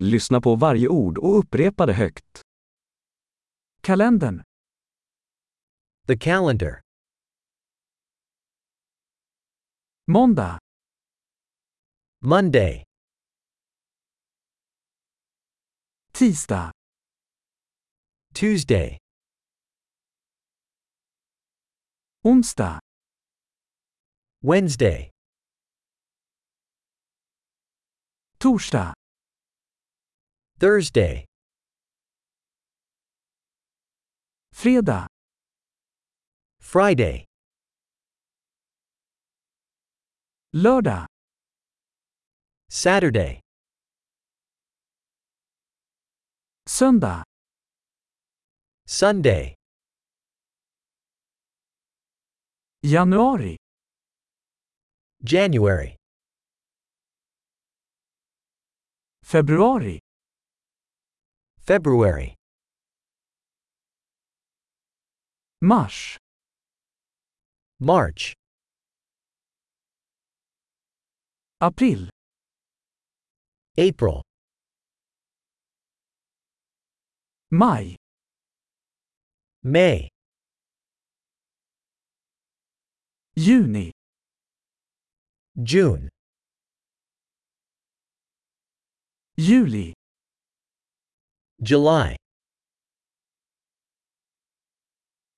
Lyssna på varje ord och upprepa det högt. Kalendern. The calendar. Måndag. Monday. Tisdag. Tuesday. Onsdag. Wednesday. Torsdag. Thursday. Fredag. Friday. Lördag. Saturday. Söndag. Sunday. Januari. January. Februari. February. Mars. March. April. April. Maj. May. Juni. June. Juli. July.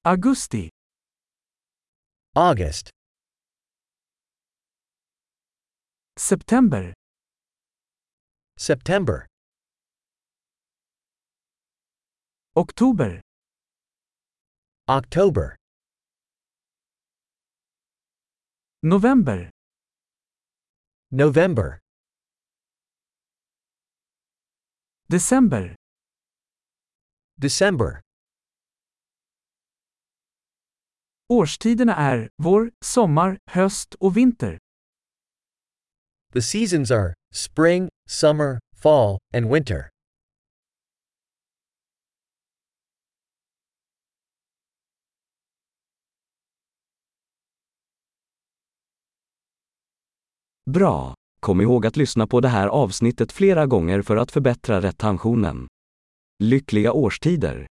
Augusti. August. September. September. Oktober. October. November. November. December. December. Årstiderna är vår, sommar, höst och vinter. The seasons are spring, summer, fall, and winter. Bra! Kom ihåg att lyssna på det här avsnittet flera gånger för att förbättra retentionen. Lyckliga årstider!